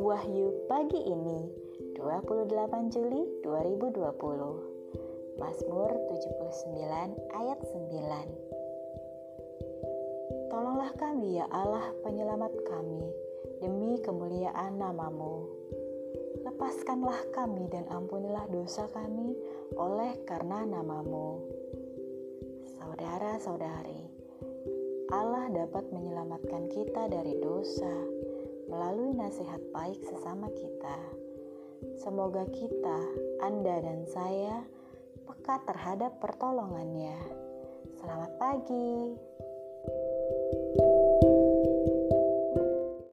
Wahyu pagi ini 28 Juli 2020 Mazmur 79 ayat 9 Tolonglah kami ya Allah penyelamat kami demi kemuliaan namamu. Lepaskanlah kami dan ampunilah dosa kami oleh karena namamu. Saudara-saudari Allah dapat menyelamatkan kita dari dosa melalui nasihat baik sesama kita. Semoga kita, Anda dan saya peka terhadap pertolongannya. Selamat pagi. thank you